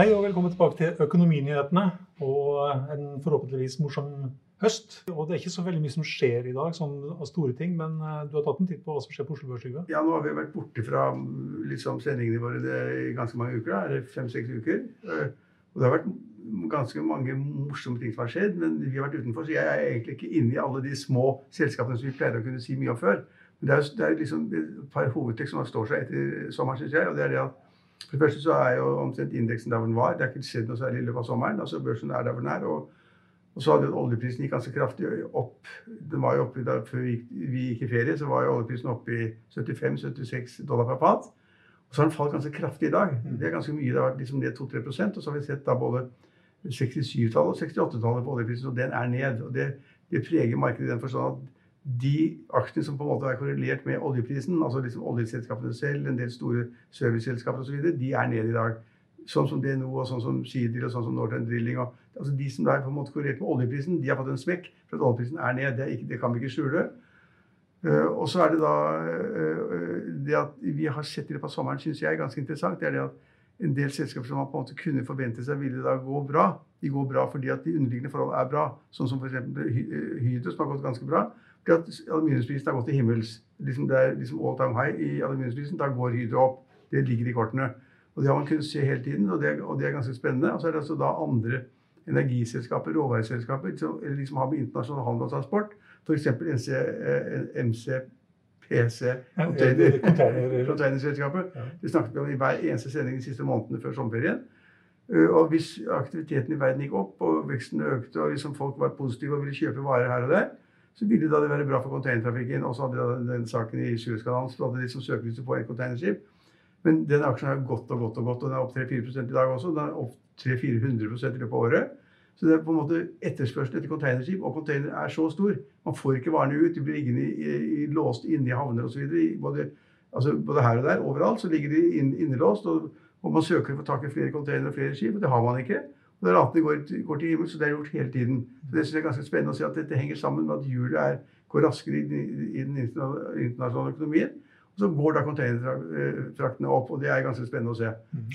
Hei og velkommen tilbake til Økonominyhetene og en forhåpentligvis morsom høst. Og Det er ikke så veldig mye som skjer i dag, sånn av store ting, men eh, du har tatt en titt på hva som skjer på Oslo Børs? Ja, nå har vi vært borte fra liksom, sendingene våre i ganske mange uker. Da. Er fem-seks uker? Eh, Og det har vært ganske mange morsomme ting som har skjedd, men vi har vært utenfor, så jeg er egentlig ikke inne i alle de små selskapene som vi pleier å kunne si mye om før. Men det er, det er liksom et par hovedtrekk som står seg etter sommeren, syns jeg. og det er det at for det første så er jo omtrent indeksen der hvor den var. Det har ikke skjedd noe særlig i løpet av sommeren. altså Børsen er der hvor den er. og og så hadde jo oljeprisen gikk ganske kraftig opp. Den var jo oppe da, Før vi gikk, vi gikk i ferie, så var jo oljeprisen oppe i 75-76 dollar per fat. Og så har den falt ganske kraftig i dag. Det er ganske mye. Det har vært liksom ned 2-3% Og så har vi sett da både 67-tallet og 68-tallet på oljeprisen, og den er ned. Og det, det preger markedet i den forstand at de aksjene som på en måte er korrelert med oljeprisen, altså liksom oljeselskapene selv, en del store serviceselskaper osv., de er nede i dag. Sånn som DNO og sånn som Seadrill og sånn som Northern Drilling. Og, altså De som er på en måte korrelert med oljeprisen, de har fått en smekk for at oljeprisen er ned. Det, er ikke, det kan vi ikke skjule. Uh, og så er det da uh, det at vi har sett i løpet av sommeren, syns jeg ganske interessant. det er det at en del selskaper som man på en måte kunne forvente seg ville da gå bra, de går bra fordi at de underliggende forhold er bra. Sånn som f.eks. Hydro, som har gått ganske bra. Fordi at aluminiumsprisen har gått til himmels. Liksom det er liksom all time high i aluminiumsprisen. Da går Hydro opp. Det ligger i kortene. Og det har man kunnet se hele tiden, og det, og det er ganske spennende. Og så er det altså da andre energiselskaper, råvareselskaper, som eller de som har med internasjonal handel og transport, f.eks. MC, container- containerselskapet. Det snakket vi om i hver eneste sending de siste månedene før sommerferien. Eh, Og hvis aktiviteten i verden gikk opp, og veksten økte, og liksom folk var positive og ville kjøpe varer her og der, så ville det være bra for containertrafikken. Og så hadde de den saken i Suezkanalen, så hadde de som søkelyset på et containerskip. Men den aksjen har gått og gått og gått, og den er opp 3-4 i dag også. Den er opp 300-400 i løpet av året. Så det er på en måte etterspørselen etter containerskip, og container er så stor. Man får ikke varene ut. De blir liggende i, i, låst inne i havner osv. Både, altså både her og der, overalt, så ligger de inn, innelåst. Og, og man søker å få tak i flere containere og flere skip, og det har man ikke. Og apene går, går til himmelen. så det er gjort hele tiden. Så det synes jeg er ganske spennende å se at dette henger sammen med at hjulet er, går raskere i, i den internasjonale økonomien. Og så går da containertraktene opp, og det er ganske spennende å se.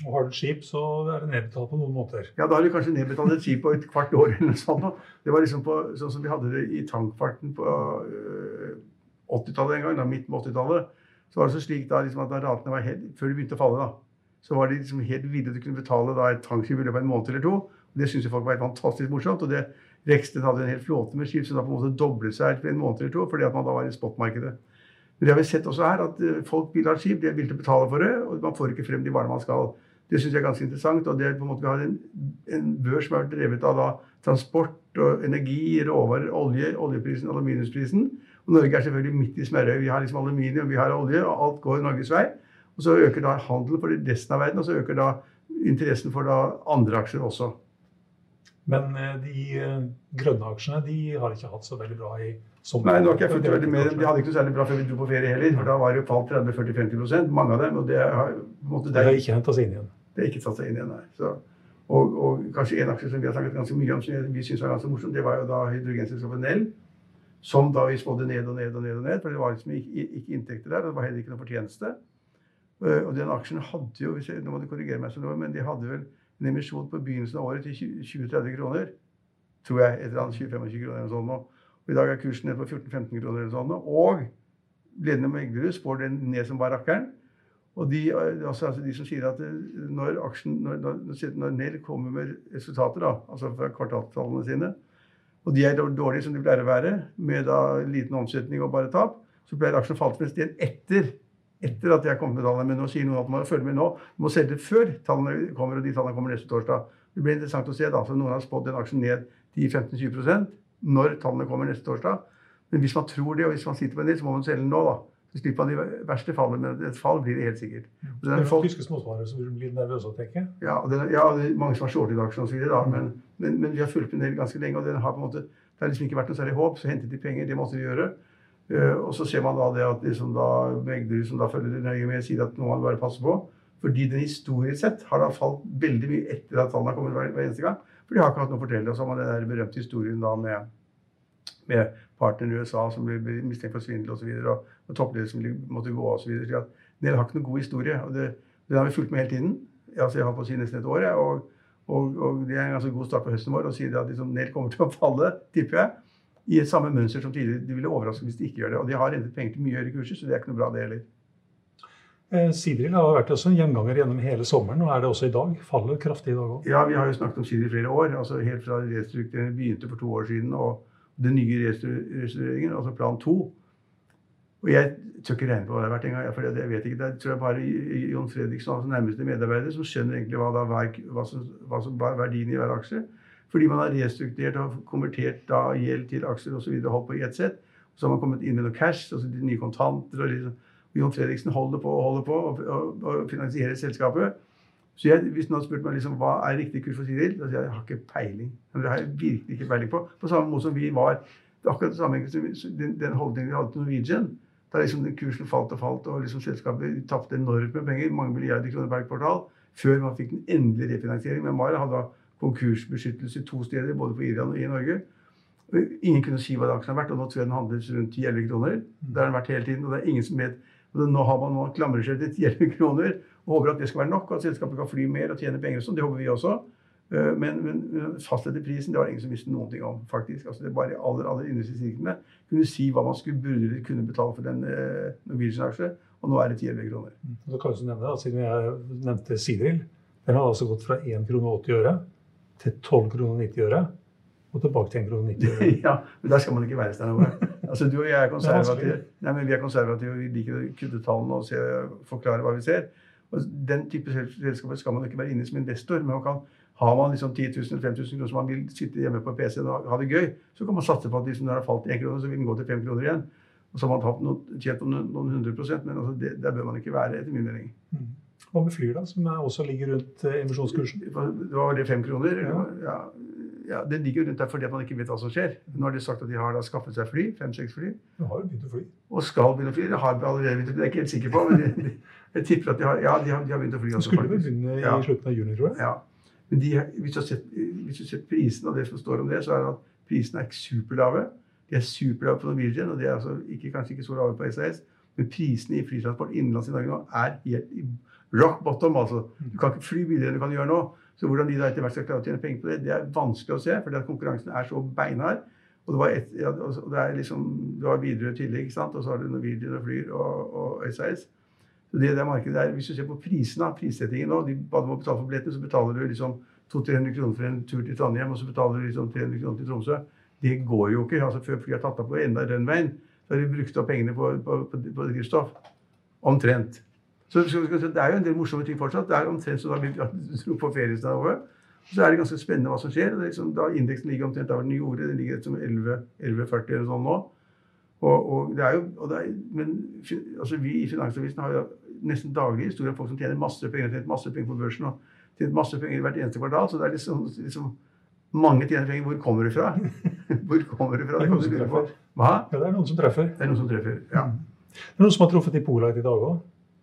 Og har du et skip, så er det nedbetalt på noen måter. Ja, da har du kanskje nedbetalt et skip på et kvart år eller noe sånt. Det var liksom på, sånn som vi hadde det i tankfarten på øh, 80-tallet en gang, da, midt på 80-tallet. Så var det så slik da liksom at da ratene var helt, før de begynte å falle, da, så var de liksom helt villige til å kunne betale da et tankskip i løpet av en måned eller to. Det syntes jo folk var fantastisk morsomt. Og det Reksten hadde en hel flåte med skip som da på en måte doblet seg etter en måned eller to, fordi at man da var i spotmarkedet. Men det har vi sett også her, at eh, folk vil ha skip, de å betale for det, og man får ikke frem de varene man skal. Det syns jeg er ganske interessant. og det er på en måte Vi har en, en børs som er drevet av da, transport og energi, råvarer, olje, oljeprisen, aluminiumsprisen. Og Norge er selvfølgelig midt i smørøyet. Vi har liksom aluminium, vi har olje, og alt går Norges vei. Og så øker da handelen for resten av verden, og så øker da interessen for da andre aksjer også. Men eh, de eh, grønne aksjene de har ikke hatt så veldig bra i sommer. Nei, det har ikke fulgt veldig med. De hadde ikke noe særlig bra før vi dro på ferie heller. For da var det falt 30-40-50 mange av dem. Og det har, måtte Det har ikke henta seg inn igjen. Det har ikke tatt seg inn igjen, nei. Så, og, og kanskje en aksje som vi har snakket ganske mye om, som vi syns var ganske morsom, det var jo da hydrogenselskapet Nell. Som da vi spådde ned og ned og ned, og ned, for det var liksom ikke, ikke inntekter der. og Det var heller ikke noe fortjeneste. Eh, Og den aksjen hadde jo, nå må du korrigere meg, så nå, men de hadde vel en emisjon på begynnelsen av året til 20-30 kroner. tror jeg. Et eller annet 20-25 kroner eller sånn nå. Og I dag er kursen nede på 14-15 kroner eller sånn. Og ledende meglerhus spår den ned som bare rakkeren. Og de, altså, altså de, som sier at når, aksjen, når, når, når Nell kommer med resultater, da, altså fra kvartalstallene sine, og de er dårlige som de pleier å være, med da liten omsetning og bare tap, så pleier aksjen å falle til sted etter, etter at de kom med tallene. Men nå sier noen at man må følge med nå. Du må selge før tallene kommer, og de tallene kommer neste torsdag. Det blir interessant å se. da, for Noen har spådd en aksje ned 10-15-20% når tallene kommer neste torsdag. Men hvis man tror det, og hvis man sitter på en del, så må man selge den nå. da. Så slipper man de verste fallene, men et fall blir det helt sikkert. det er folk, tyske småsparere som blir nervøse å tenke? Ja, og det, ja, det er mange som har shortet aksjen osv. Men, men, men vi har fulgt med den ganske lenge, og den har på en måte, det har liksom ikke vært noe særlig håp. Så hentet de penger, det måtte de gjøre. Uh, og så ser man da det at liksom da megler som da følger nøye med, sier at nå må man bare passe på. Fordi den historisk sett har da falt veldig mye etter at tallene har kommet hver, hver eneste gang. For de har ikke hatt noe å fortelle. Og så har man den der berømte historien da med med partneren i USA som ble mistenkt for svindel osv. Og, og, og toppledere som måtte gå osv. Dere har ikke noen god historie. og det, Den har vi fulgt med hele tiden. Jeg har på å si nesten et år. Og, og, og, det er en ganske god start på høsten vår å si at liksom, Nell kommer til å falle, tipper jeg, i et samme mønster som tidligere. De ville overraske hvis de ikke gjør det. Og de har hentet penger til mye høyere kurser, så det er ikke noe bra, det heller. Eh, Sidril har vært også en gjenganger gjennom hele sommeren, og er det også i dag? Faller kraftig i dag òg? Ja, vi har jo snakket om Sidril i flere år. altså Helt fra restruktureringen begynte for to år siden. og den nye restruktureringen, altså plan 2. Og jeg tør ikke regne på hva det har vært engang. For jeg vet ikke, Det tror jeg bare Jon Fredriksen, altså nærmeste medarbeider, som skjønner egentlig hva, da, hva, som, hva som er verdien i hver aksje. Fordi man har restrukturert og konvertert da gjeld til aksjer osv. holdt på i ett sett. Så har man kommet inn med noe cash, altså de nye kontanter. og liksom, Jon Fredriksen holder på og holder på og, og, og finansierer selskapet. Så jeg, Hvis noen spurte meg liksom, hva er riktig kurs for Siril, da sier jeg jeg har ikke peiling. Det har jeg virkelig ikke peiling på. På samme måte som vi var det er akkurat det samme, den, den holdningen vi hadde til Norwegian. Da liksom kursen falt og falt, og liksom selskapet tapte enormt med penger, mange milliarder kroner per kvartal, før man fikk den endelige refinansiering. Men Mara hadde konkursbeskyttelse to steder, både på Irland og i Norge. Ingen kunne si hva det aksjen har vært, og nå tror jeg den handles rundt 10-11 kroner. Det har den vært hele tiden, og det er ingen som vet og Nå har man nå klamrer seg til 11 kroner og håper at det skal være nok, og at selskapet kan fly mer og tjene penger. og sånn. Det håper vi også. Eh, men, men fastsette prisen det var det ingen som visste noen ting om. faktisk. Altså Det er bare aller aller innerste sirklene kunne si hva man skulle burde eller kunne betale for den eh, Norwegian-aksjen, Og nå er det 10 kroner. Mm. Så kan du nevne, da, Siden jeg nevnte Sidril. Den har altså gått fra 1 krone 80 øre til 12 kroner 90 øre. Og tilbake til 1 kroner 90 øre. ja, men der skal man ikke være, Stein Altså, du og jeg er konservative. Nei, men vi er konservative, vi liker å kutte tallene og se, forklare hva vi ser. Og den type selskaper skal man ikke være inne i som investor. men man kan har man liksom 10 000 5000 kroner som man vil sitte hjemme på PC-en og ha det gøy, så kan man satse på at hvis når har falt 1 krone, så vil den gå til 5 kroner igjen. Og så har man tjent noen, noen hundre prosent, men altså det, der bør man ikke være, etter min mening. Mm. Hva med Flyr, da, som også ligger rundt eh, emisjonskursen? Var det fem kroner? Ja. ja ja, Det ligger rundt der fordi man ikke vet hva som skjer. Nå har de sagt at de har da skaffet seg fly. Fem-seks fly. De har jo begynt å fly. Og skal begynne å fly. Det har allerede begynt å fly. Det er ikke helt sikker på, men de, de, jeg tipper at de har, ja, de har, de har begynt å fly. De skulle vel begynne i ja. slutten av juni, tror jeg. Ja. Men de, hvis, du har sett, hvis du har sett prisen og det som står om det, så er det at prisene er superlave. De er superlave på Norwegian, og de er altså ikke, kanskje ikke så lave på SAS. Men prisene i flytransport innenlands i Norge nå er helt i rock bottom. altså. Du kan ikke fly billigere enn du kan gjøre nå. Så hvordan de da etter hvert skal klare å tjene penger på det, det er vanskelig å se, fordi at konkurransen er så beinhard. Og det, var et, ja, og det er liksom, du har Widerøe i tillegg, ikke sant? og så har du Norwegian og Flyr og, og SAS. Så det det markedet der, Hvis du ser på prisene, prissettingen nå, de bare må betale for billettene, så betaler du liksom 200-300 kroner for en tur til Trondheim, og så betaler du liksom 300 kroner til Tromsø. Det går jo ikke. altså Før flyet har tatt av på enda runwayen, så har de brukt opp pengene på, på, på, på drivstoff. Omtrent. Så det er jo en del morsomme ting fortsatt. Det er omtrent som da vi dro på feriestad over. Så er det ganske spennende hva som skjer. Liksom, da Indeksen ligger omtrent der den gjorde. Den ligger som 11,40 eller sånn nå. Og, og, det er jo, og det er, men altså, vi i Finansavisen har jo nesten daglig historier om folk som tjener masse penger, tjent masse penger på børsen og tjent masse penger hvert eneste kvartal. Så det er liksom, liksom mange tjener penger. Hvor kommer det fra? Hvor kommer det fra? Det, det, det, Hva? Ja, det er noen som treffer. Det er noen som treffer, ja. Det er noen som har truffet i Polite i dag òg.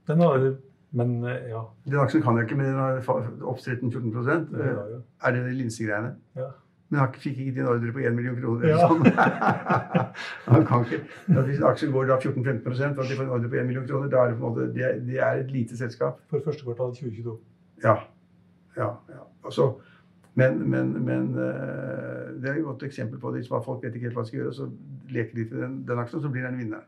Den har Men eh, ja. Den aksjen kan jeg ikke, men den har oppstridt 14 ja, ja, ja. Er det de linsegreiene? Ja. Men han fikk ikke din ordre på 1 million kroner. Ja. Sånn. han kan ikke. Hvis aksjen går da 14-15 og de får en ordre på 1 million kroner, da er det på en måte, det er, det er et lite selskap. For første kvartal 2022. Ja. ja, ja. Altså, Men, men, men eh, det er et godt eksempel på det. Folk vet ikke helt hva de skal gjøre, så leker de til den, den aksjen, så blir den vinneren.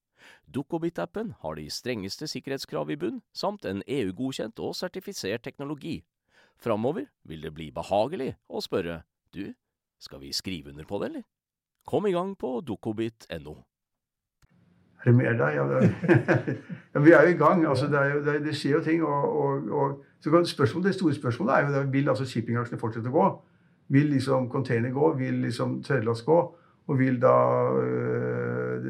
Dukkobit-appen har de strengeste sikkerhetskrav i bunn, samt en EU-godkjent og sertifisert teknologi. Framover vil det bli behagelig å spørre du, skal vi skrive under på det, eller? Kom i gang på dukkobit.no. Er det mer der? Ja, det ja, vi er jo i gang. Altså, det, jo, det, det, skjer jo ting. Og, og, og så spørsmål, Det store spørsmålet er jo det, vil altså shippingaksjene fortsette å gå. Vil liksom container gå? Vil liksom tørrlast gå? Og vil da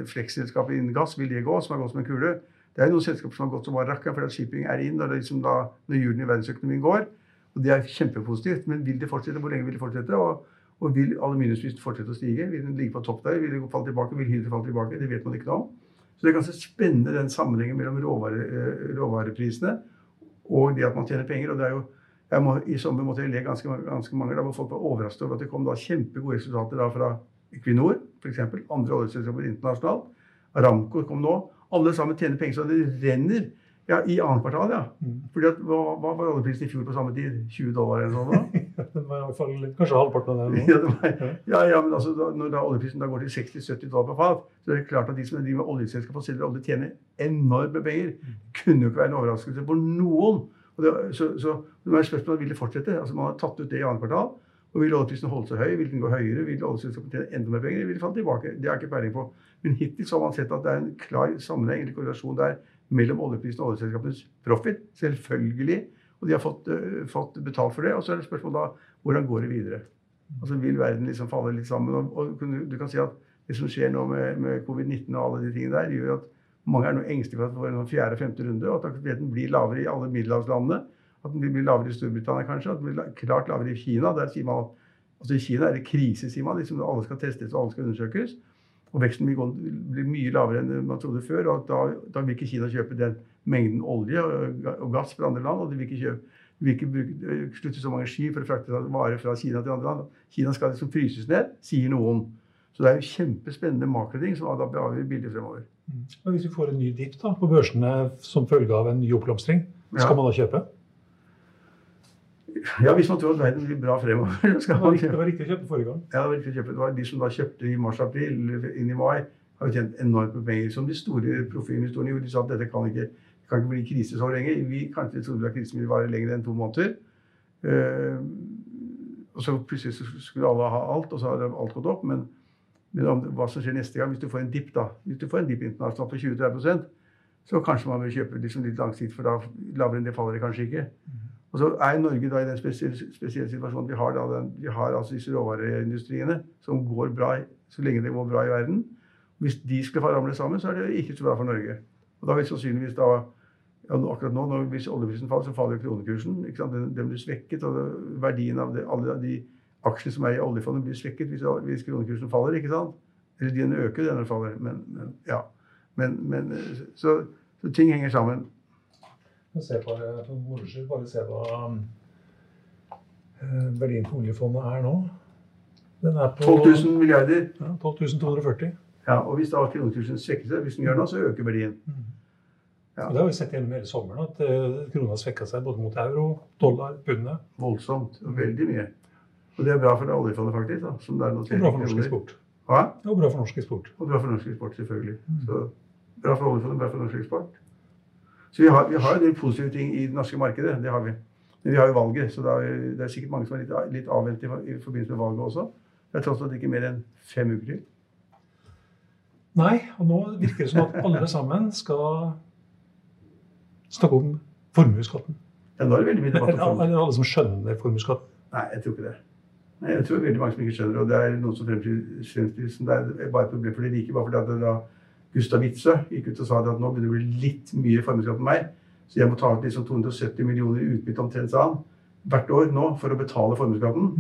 fleksselskapet innen gass vil det gå, som har gått som en kule? Det er noen selskaper som har gått som bare rakkeren fordi shipping er inn når, liksom da, når hjulene i verdensøkonomien går. Og det er kjempepositivt. Men vil det fortsette? Hvor lenge vil det fortsette? Og, og vil aluminiumsprisen fortsette å stige? Vil den ligge på topp der? Vil det falle tilbake? Vil Hydro falle tilbake? Det vet man ikke noe om. Så det er ganske spennende den sammenhengen mellom råvare, øh, råvareprisene og det at man tjener penger. og det er jo må, I sommer måtte jeg le ganske, ganske mange da, hvor folk var overrasket over at det kom da kjempegode resultater da fra Equinor, f.eks. Andre oljeselskaper internasjonalt. Aramco kom nå. Alle sammen tjener penger så det renner. Ja, I annet kvartal, ja. Mm. Fordi at, hva, hva var oljeprisen i fjor på samme tid? 20 dollar eller noe sånt? Den var i hvert fall kanskje halvparten av det ja, det var, ja, ja, men altså, da, når da oljeprisen da går til 60-70 dollar på fat, så er det klart at de som driver med oljeselskap og selger olje, tjener enorme penger. Det kunne jo ikke være en overraskelse for noen. Det, så, så det er spørsmålet vil det fortsette. Altså, man har tatt ut det i annet kvartal. Og Vil oljeprisen holde seg høy? Vil den gå høyere? Vil oljeselskapet tjene enda mer penger? Vil den falle tilbake? Det har jeg ikke peiling på. Men hittil så har man sett at det er en klar sammenheng eller korrelasjon der mellom oljeprisen og oljeselskapenes profit. Selvfølgelig. Og de har fått, uh, fått, betalt for det. Og så er det spørsmålet da hvordan går det videre? Altså Vil verden liksom falle litt sammen? Og, og du kan si at det som skjer nå med, med covid-19 og alle de tingene der, gjør at mange er nå engstelige for at vi får en sånn fjerde- og femte runde, og at aktiviteten blir lavere i alle middelhavslandene. At den blir lavere i Storbritannia kanskje, at den blir klart lavere i Kina. Der sier man at altså I Kina er det krise, sier man. Liksom, alle skal testes og alle skal undersøkes. Og veksten blir mye lavere enn man trodde før. og da, da, vil ikke Kina kjøpe den mengden olje og gass fra andre land. og de vil ikke, kjøpe, de vil ikke bruke, slutte så mange skip for å frakte varer fra Kina til andre land. Kina skal liksom fryses ned, sier noen. Så det er jo kjempespennende makroting som da avgjør bildet fremover. Mm. Men hvis vi får en ny dipp på børsene som følge av en ny oppblomstring, skal ja. man da kjøpe? Ja, hvis man tror at verden blir bra fremover. Det, var det var riktig å kjøpe forrige gang. Ja, det var riktig å kjøpe. Det var De som da kjøpte i mars-april, inn i mai, har jo tjent enormt med penger. Som de store profilhistoriene gjorde. De sa at dette kan ikke, kan ikke bli krise så lenge. Vi kanskje trodde at krisen ville vare lenger enn to måneder. Uh, og så plutselig skulle alle ha alt, og så har alt gått opp. Men, men hva som skjer neste gang, hvis du får en dipp da, hvis du får en dipp internasjonalt på 20-30 så kanskje man bør kjøpe liksom litt langsiktig, for da lavere enn det faller det kanskje ikke. Og så er Norge da i den spesielle, situasjonen vi har, den, vi har altså disse råvareindustriene som går bra så lenge det går bra i verden. Hvis de skulle ramle sammen, så er det ikke så bra for Norge. Og da vil sannsynligvis da ja, akkurat nå, når, Hvis oljeprisen faller, så faller kronekursen. Den, den, blir svekket. og Verdien av det, alle de aksjene som er i oljefondet, blir svekket hvis, hvis kronekursen faller. ikke sant? Eller den øker, den faller. Men, men ja. Men, men så, så ting henger sammen. Se på, for moro skyld, bare se hva eh, verdien på oljefondet er nå. Den er på 12 000 milliarder. Ja, 12 240. Ja, og hvis da kronekursen svekker seg, hvis den gjør det, så øker verdien. Ja. Det har vi sett gjennom hele sommeren, at eh, krona svekka seg både mot euro, dollar, pundet. Voldsomt. og Veldig mye. Og det er bra for det oljefondet, faktisk. da, som det er Og bra for norsk eksport. Hva? Og bra for norsk eksport. Og bra for norsk eksport, selvfølgelig. Så Bra for oljefondet, bra for norsk eksport. Så vi har, vi har en del positive ting i det norske markedet. Det har vi. Men vi har jo valget, så det er, det er sikkert mange som er litt, litt avvent i, forbindelse med valget også. Det er tross alt ikke mer enn fem uker til. Nei, og nå virker det som at alle sammen skal snakke om formuesskatten. Ja, nå er det veldig mye debatt om Eller Er det alle som skjønner formuesskatten. Nei, jeg tror ikke det. Nei, jeg tror veldig mange som ikke skjønner. Og det er noen som fremstiller som det er bare et problem for de rike. Bare fordi at det da Gustav Witzøe gikk ut og sa at nå begynner det å bli litt mye formuesskatt på meg. Så jeg må ta ut liksom 270 millioner i utbytte omtrent, sa han, hvert år nå for å betale formuesskatten.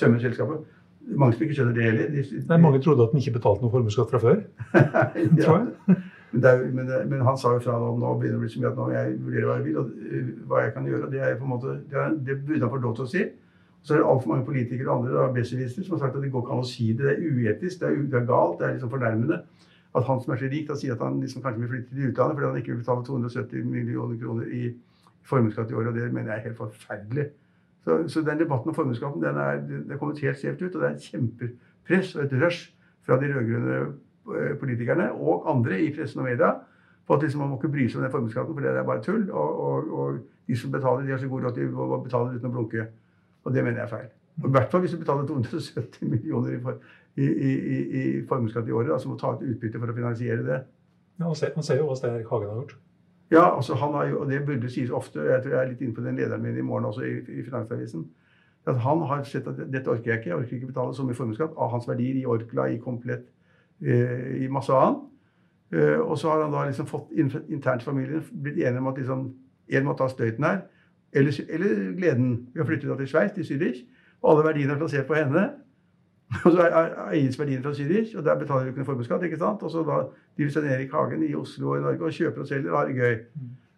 Tømme selskapet. Mange som ikke skjønner det heller. De, Nei, mange trodde at den ikke betalte noe formuesskatt fra før. tror jeg. Men, det er, men, det, men han sa jo fra nå, nå begynner det å bli så mye at nå jeg vurderer hva jeg vil, og øh, hva jeg kan gjøre. og Det, er på en måte, det, er, det burde han få lov til å si. Så er det altfor mange politikere og andre da, som har sagt at det går ikke an å si det. Det er uetisk, det er, det er galt, det er liksom fornærmende. At han som er så rik, da sier at han liksom kanskje vil flytte til utlandet fordi han ikke vil betale 270 millioner kroner i formuesskatt i året. Og det mener jeg er helt forferdelig. Så, så den debatten om formuesskatten den er, den er kommet helt skjevt ut. Og det er et kjempepress og et rush fra de rød-grønne eh, politikerne og andre i pressen og media på at liksom man må ikke bry seg om den formuesskatten, for det er bare tull. Og, og, og de som betaler, de har så god råd de må betale uten å blunke. Og det mener jeg er feil. Og I hvert fall hvis du betaler 270 millioner i, for, i, i, i, i formuesskatt i året, da, som må ta ut utbytte for å finansiere det. Ja, Man ser, ser jo hva Stein Erik Hagen har gjort. Ja, altså han har jo, og det burde sies ofte, jeg tror jeg er litt inne på den lederen min i morgen også i, i Finansavisen, at han har sett at dette orker jeg ikke, jeg orker ikke betale så mye formuesskatt av hans verdier i Orkla, i Komplett, eh, i masse annet. Eh, og så har han da liksom fått internt i familien blitt enige om at liksom, en må ta støyten her, eller, eller gleden ved å flytte til Sveits, til Zürich, og alle verdiene er plassert på henne. Og så er- er- verdiene fra Zürich, og der betaler du ikke noe formuesskatt. ikke sant? Og så da driver Svein Erik Hagen i Oslo og i Norge og kjøper og selger og har det gøy.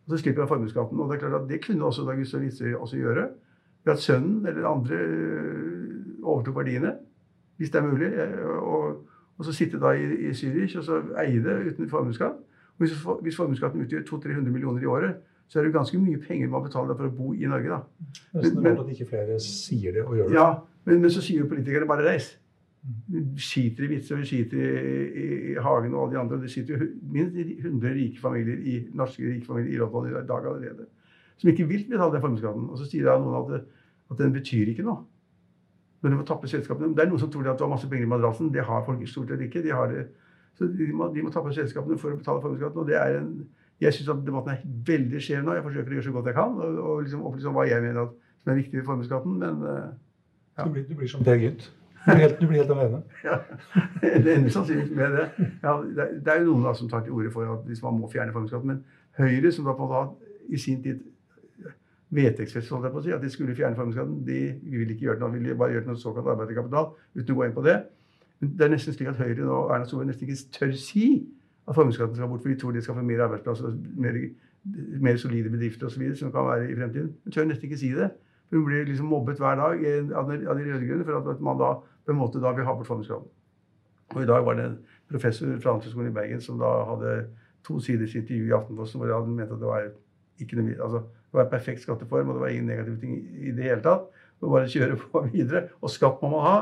Og så slipper han formuesskatten. Og det er klart at det kunne også da Gustav Witzøe også gjøre. Ved at sønnen eller andre øh, overtok verdiene, hvis det er mulig. øh, Og, og så sitte da i, i Zürich og så eie det uten formuesskatt. Hvis, hvis formuesskatten utgjør 200-300 millioner i året, så er det ganske mye penger man betaler for å bo i Norge. da. Nesten Men- rart at ikke flere sier det og gjør det. Ja, men, men så sier jo politikerne bare reis. Skiter i vitser, vi skiter i, i, Hagen og alle de andre. Det sitter jo minst 100 rike familier i norske rike familier i Rotterdam i dag allerede. Som ikke vil betale den formuesskatten. Og så sier da noen at, det, at den betyr ikke noe. Men du må tappe selskapene. Det er noen som tror at du har masse penger i madrassen. Det har folk stort sett ikke. De har det. Så de må, de må tappe selskapene for å betale formuesskatten. Og det er en jeg syns debatten er veldig skjev nå. Jeg forsøker å gjøre så godt jeg kan. Og, og liksom opplyse om hva jeg mener at, som er viktig i formuesskatten. Men ja. Du, blir, du blir som Per Gynt. Helt, du blir helt alene. Ja, det ender sannsynligvis med det. Ja, det, det er jo noen da som tar til orde for at hvis man må fjerne formuesskatten. Men Høyre, som da på da, i sin tid vedtektsfestet si, at de skulle fjerne formuesskatten, de ville ikke gjøre nå. De vil bare gjøre noe såkalt arbeiderkapital, uten å gå inn på det. Men det er nesten slik at Høyre nå Erna Solberg nesten ikke tør si at formuesskatten skal bort, for de tror de skal få mer arbeidsplasser og mer, mer solide bedrifter osv. som kan være i fremtiden. Hun tør nesten ikke si det. Hun blir liksom mobbet hver dag av de rød-grønne for at man da på en måte da vi har bort formuesskatten. Og i dag var det en professor fra Handelshøyskolen i Bergen som da hadde to siders intervju i Aftenposten hvor han mente at det var noe, altså, det var en perfekt skatteform, og det var ingen negative ting i det hele tatt. Det var bare å kjøre på videre. Og skatt må man ha.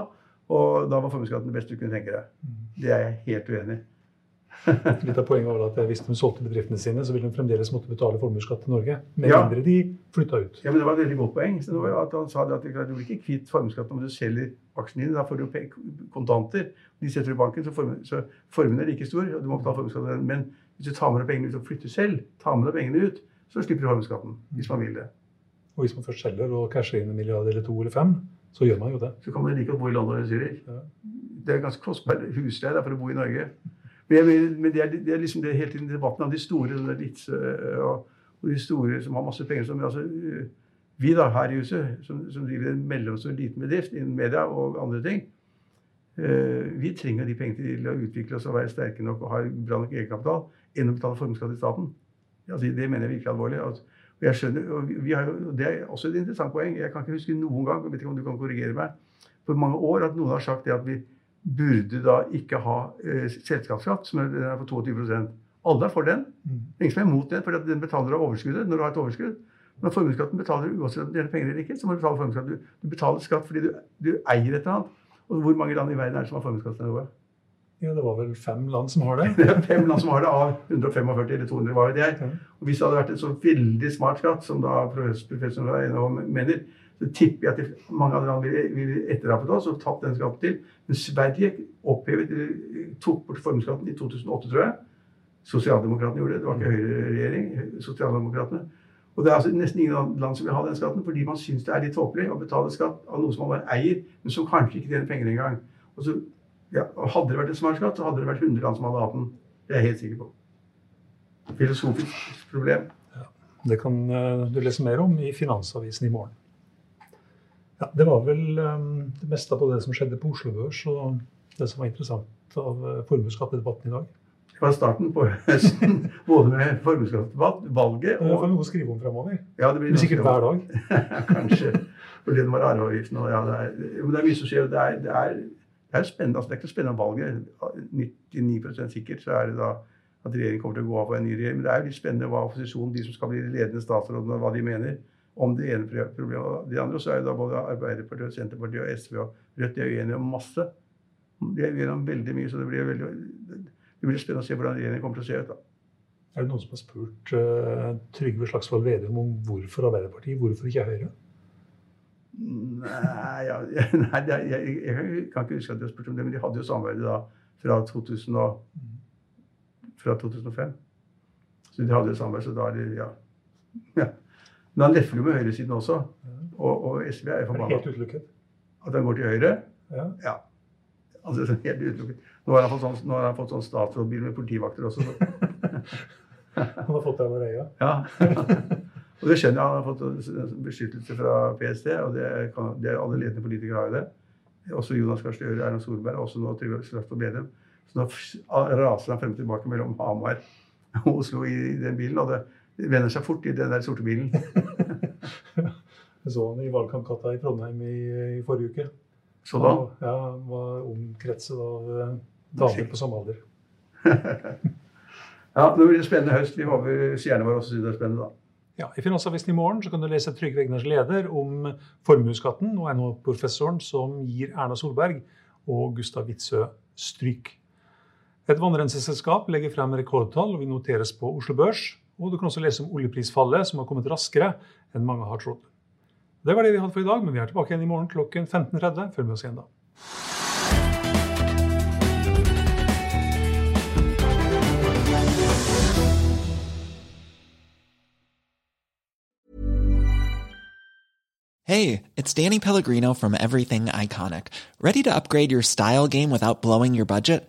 Og da var formuesskatten det beste du kunne tenke deg. Det er jeg helt uenig i. Litt av poenget var at hvis de solgte bedriftene sine, så ville de fremdeles måtte betale formuesskatt til Norge. Med Ja. mindre de flytta ut. Ja, men Det var et veldig godt poeng. Så det var jo at Han sa det at du blir ikke kvitt formuesskatten om du selger aksjene dine. Da får du kontanter. De setter du i banken, så, form, så formuen er like stor. og du må betale formuesskatten. Men hvis du tar med deg pengene ut og flytter selv, tar med deg pengene ut, så slipper du formuesskatten. Hvis man vil det. Og hvis man først selger og casher inn en milliard eller to eller fem, så gjør man jo det. Så kan man like godt bo i London eller Zürich. Ja. Det er ganske kostbar husleie for å bo i Norge. Men, det, er, det er liksom det hele tiden debatten av de store sånn der Witzøe og, og de store som har masse penger. Som, altså, øh, vi da, her i huset, som, som driver en mellomstor liten bedrift innen media og andre ting, øh, vi trenger de pengene til å utvikle oss og være sterke nok og ha bra nok egenkapital enn å betale formuesskatt til staten. Altså, det mener jeg virkelig alvorlig. Altså, jeg skjønner, og vi har jo, Det er også et interessant poeng. Jeg kan ikke huske noen gang jeg vet ikke om du kan korrigere meg, for mange år at noen har sagt det at vi burde da ikke ha eh, selskapsskatt, som er, er på 22 Alle er for den. Ingen som er imot den, for den betaler av overskuddet når du har et overskudd. Men formuesskatten betaler uansett om du gjelder penger eller ikke. så må Du betale formuesskatt. Du, du betaler skatt fordi du, du eier et eller annet. Og hvor mange land i verden er det som har formuesskattenivået? Ja, det var vel fem land som har det. Det er fem land som har det av 145 eller 200, hva vet jeg. Og hvis det hadde vært en så veldig smart skatt, som da professoren fra NHO mener, så tipper jeg at mange andre land ville, ville etterappet oss og tatt den skatten til. Men Sverige opphevet, tok bort formuesskatten i 2008, tror jeg. Sosialdemokratene gjorde det. Det var ikke høyreregjering. Sosialdemokratene. Og det er altså nesten ingen land som vil ha den skatten, fordi man syns det er litt tåpelig å betale skatt av noe som man bare eier, men som kanskje ikke tjener penger engang. Og så, ja, hadde det vært en smart skatt, så hadde det vært 100 land som hadde hatt den. Det er jeg helt sikker på. Filosofisk problem. Det kan eh, du lese mer om i Finansavisen i morgen. Ja, det var vel um, det meste av det som skjedde på Oslo Børs, og det som var interessant av eh, formuesskattedebatten i dag. Det var starten på høsten, både med formuesskattedebatt, valget og Det får vi noe å skrive om fremover. ja, det blir Men sikkert hver dag. Kanskje. Fordi det var arveavgiften. Og ja, det, er, det er mye som skjer. Det er, det er, det er spennende. Altså, det er ikke så spennende valget. 99% sikkert så er det da at regjeringen kommer til å gå av for en ny regjering. Men det er jo litt spennende hva opposisjonen, de som skal bli ledende statsrådene, hva de mener om det ene pro- problemet og det andre. Så er jo da både Arbeiderpartiet, Senterpartiet og SV og Rødt de er uenige om masse. De er uenige om veldig mye, så det blir veldig det blir spennende å se hvordan regjeringen kommer til å se ut. da. Er det noen som har spurt uh, Trygve Slagsvold Vedum om hvorfor Arbeiderpartiet, hvorfor ikke Høyre? Nei, ja, nei er, jeg, jeg kan- ikke huske at de har spurt om det, men de hadde jo samarbeidet da fra, 2000 og, fra 2005. Så de hadde jo samarbeid, så da er det ja. ja. Men han lefler jo med høyresiden også. Og, og SV er forbanna. helt utelukket? At han går til høyre? Ja. Ja. Altså, helt utelukket. Nå har han fått sånn, han fått sånn statsrådbil med politivakter også. Så. Han har fått det over øya. Ja. og det skjønner jeg. Han har fått beskyttelse fra PST, og det, kan, det er alle ledende politikere har jo det. Også Jonas Gahr Støre, Erna Solberg, og også nå Trygve Slagsvold Vedum. Så nå raser han frem og tilbake mellom Hamar og Oslo i den bilen, og det vender seg fort i den der sorte bilen. Jeg så han i valgkampgata i Trondheim i, i forrige uke. Så da Han, ja, han var omkretset av eh, damer på samme alder. Ja, nå blir det spennende høst. Vi håper seerne våre også syns det er spennende, da. Ja, I Finansavisen i morgen så kan du lese Trygve Egners leder om formuesskatten og NHO-professoren som gir Erna Solberg og Gustav Witzøe stryk. Et vannrenseselskap legger frem rekordtall og vi noteres på Oslo Børs. Og du kan også lese om oljeprisfallet, som har kommet raskere enn mange har trodd. Det var det vi hadde for i dag, men vi er tilbake igjen i morgen klokken 15.30. Følg med oss igjen da. Hey, it's Danny Pellegrino from Everything Iconic. Ready to upgrade your style game without blowing your budget?